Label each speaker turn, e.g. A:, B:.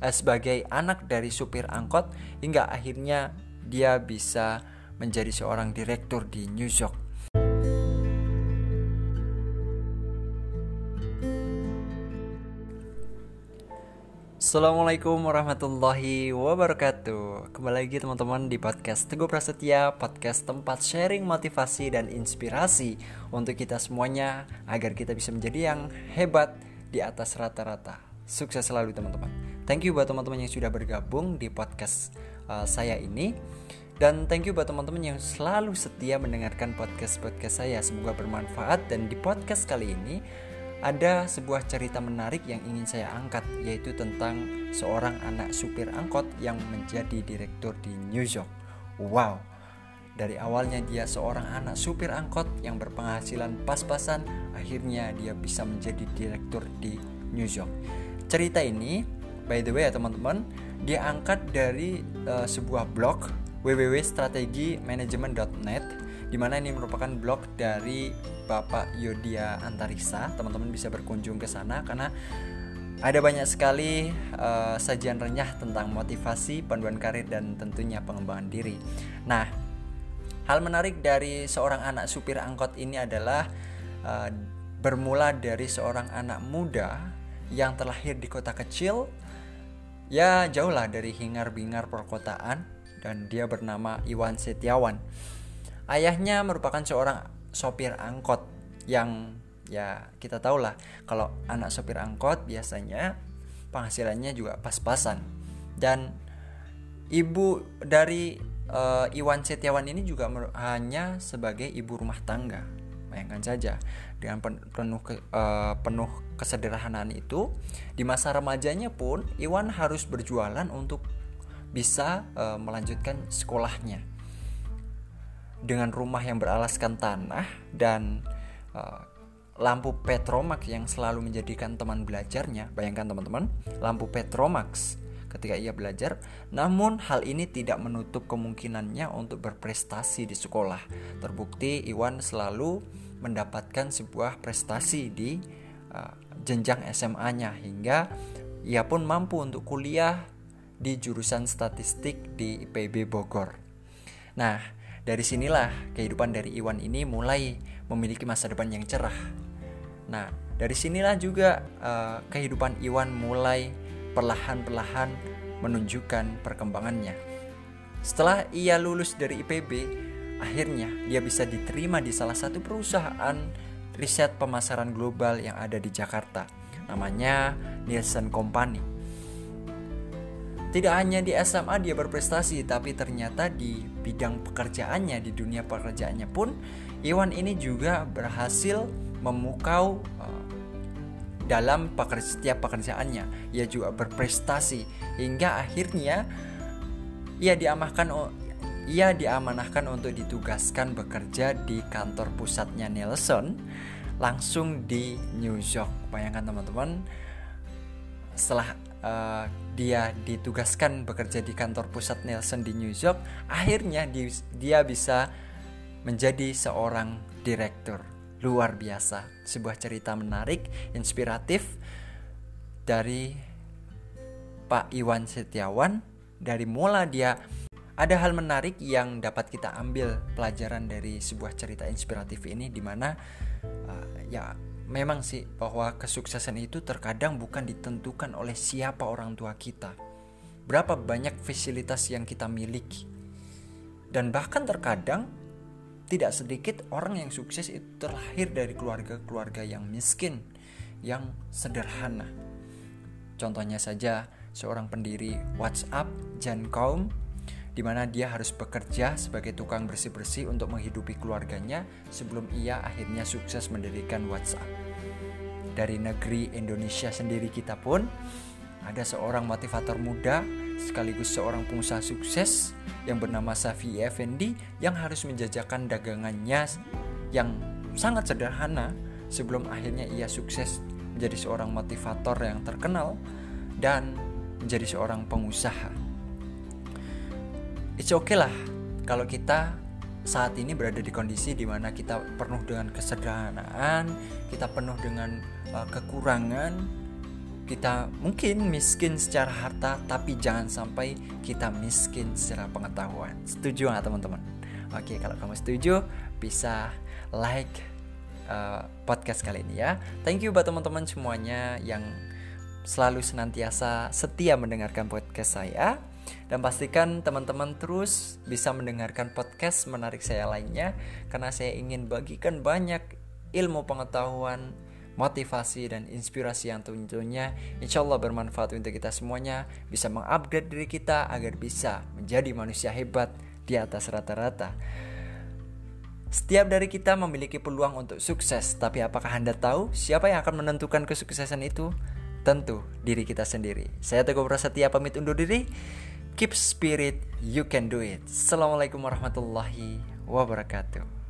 A: eh, sebagai anak dari supir angkot hingga akhirnya dia bisa menjadi seorang direktur di New York. Assalamualaikum warahmatullahi wabarakatuh Kembali lagi teman-teman di podcast Teguh Prasetya Podcast tempat sharing motivasi dan inspirasi Untuk kita semuanya Agar kita bisa menjadi yang hebat di atas rata-rata Sukses selalu teman-teman Thank you buat teman-teman yang sudah bergabung di podcast uh, saya ini dan thank you buat teman-teman yang selalu setia mendengarkan podcast-podcast saya. Semoga bermanfaat dan di podcast kali ini ada sebuah cerita menarik yang ingin saya angkat yaitu tentang seorang anak supir angkot yang menjadi direktur di New York. Wow. Dari awalnya dia seorang anak supir angkot yang berpenghasilan pas-pasan, akhirnya dia bisa menjadi direktur di New York. Cerita ini, by the way ya teman-teman, dia angkat dari uh, sebuah blog www.strategimanajemen.net di mana ini merupakan blog dari Bapak Yodia Antariksa. Teman-teman bisa berkunjung ke sana karena ada banyak sekali uh, sajian renyah tentang motivasi, panduan karir dan tentunya pengembangan diri. Nah, hal menarik dari seorang anak supir angkot ini adalah uh, bermula dari seorang anak muda yang terlahir di kota kecil ya jauhlah dari hingar-bingar perkotaan dan dia bernama Iwan Setiawan. Ayahnya merupakan seorang sopir angkot yang ya kita tahu lah kalau anak sopir angkot biasanya penghasilannya juga pas-pasan dan ibu dari uh, Iwan Setiawan ini juga hanya sebagai ibu rumah tangga bayangkan saja dengan penuh uh, penuh kesederhanaan itu di masa remajanya pun Iwan harus berjualan untuk bisa uh, melanjutkan sekolahnya dengan rumah yang beralaskan tanah dan uh, lampu Petromax yang selalu menjadikan teman belajarnya. Bayangkan teman-teman, lampu Petromax ketika ia belajar. Namun hal ini tidak menutup kemungkinannya untuk berprestasi di sekolah. Terbukti Iwan selalu mendapatkan sebuah prestasi di uh, jenjang SMA-nya hingga ia pun mampu untuk kuliah di jurusan statistik di IPB Bogor. Nah, dari sinilah kehidupan dari Iwan ini mulai memiliki masa depan yang cerah. Nah, dari sinilah juga uh, kehidupan Iwan mulai perlahan-perlahan menunjukkan perkembangannya. Setelah ia lulus dari IPB, akhirnya dia bisa diterima di salah satu perusahaan riset pemasaran global yang ada di Jakarta. Namanya Nielsen Company. Tidak hanya di SMA dia berprestasi, tapi ternyata di bidang pekerjaannya, di dunia pekerjaannya pun, Iwan ini juga berhasil memukau uh, dalam pekerja, setiap pekerjaannya. Ia juga berprestasi hingga akhirnya ia diamanahkan ia diamanahkan untuk ditugaskan bekerja di kantor pusatnya Nelson langsung di New York. Bayangkan teman-teman, setelah uh, dia ditugaskan bekerja di kantor pusat Nelson di New York, akhirnya di, dia bisa menjadi seorang direktur. Luar biasa, sebuah cerita menarik, inspiratif dari Pak Iwan Setiawan. Dari mula dia ada hal menarik yang dapat kita ambil pelajaran dari sebuah cerita inspiratif ini, di mana uh, ya memang sih bahwa kesuksesan itu terkadang bukan ditentukan oleh siapa orang tua kita. Berapa banyak fasilitas yang kita miliki. Dan bahkan terkadang tidak sedikit orang yang sukses itu terlahir dari keluarga-keluarga yang miskin, yang sederhana. Contohnya saja seorang pendiri WhatsApp, Jan Kaum, di mana dia harus bekerja sebagai tukang bersih-bersih untuk menghidupi keluarganya sebelum ia akhirnya sukses mendirikan WhatsApp. Dari negeri Indonesia sendiri kita pun ada seorang motivator muda sekaligus seorang pengusaha sukses yang bernama Safi Effendi yang harus menjajakan dagangannya yang sangat sederhana sebelum akhirnya ia sukses menjadi seorang motivator yang terkenal dan menjadi seorang pengusaha it's okay lah. Kalau kita saat ini berada di kondisi di mana kita penuh dengan kesederhanaan, kita penuh dengan uh, kekurangan, kita mungkin miskin secara harta tapi jangan sampai kita miskin secara pengetahuan. Setuju nggak teman-teman? Oke kalau kamu setuju bisa like uh, podcast kali ini ya. Thank you buat teman-teman semuanya yang selalu senantiasa setia mendengarkan podcast saya dan pastikan teman-teman terus bisa mendengarkan podcast menarik saya lainnya karena saya ingin bagikan banyak ilmu pengetahuan motivasi dan inspirasi yang tentunya insya Allah bermanfaat untuk kita semuanya bisa mengupgrade diri kita agar bisa menjadi manusia hebat di atas rata-rata setiap dari kita memiliki peluang untuk sukses, tapi apakah Anda tahu siapa yang akan menentukan kesuksesan itu? Tentu diri kita sendiri. Saya Teguh Prasetya pamit undur diri. Keep spirit, you can do it. Assalamualaikum warahmatullahi wabarakatuh.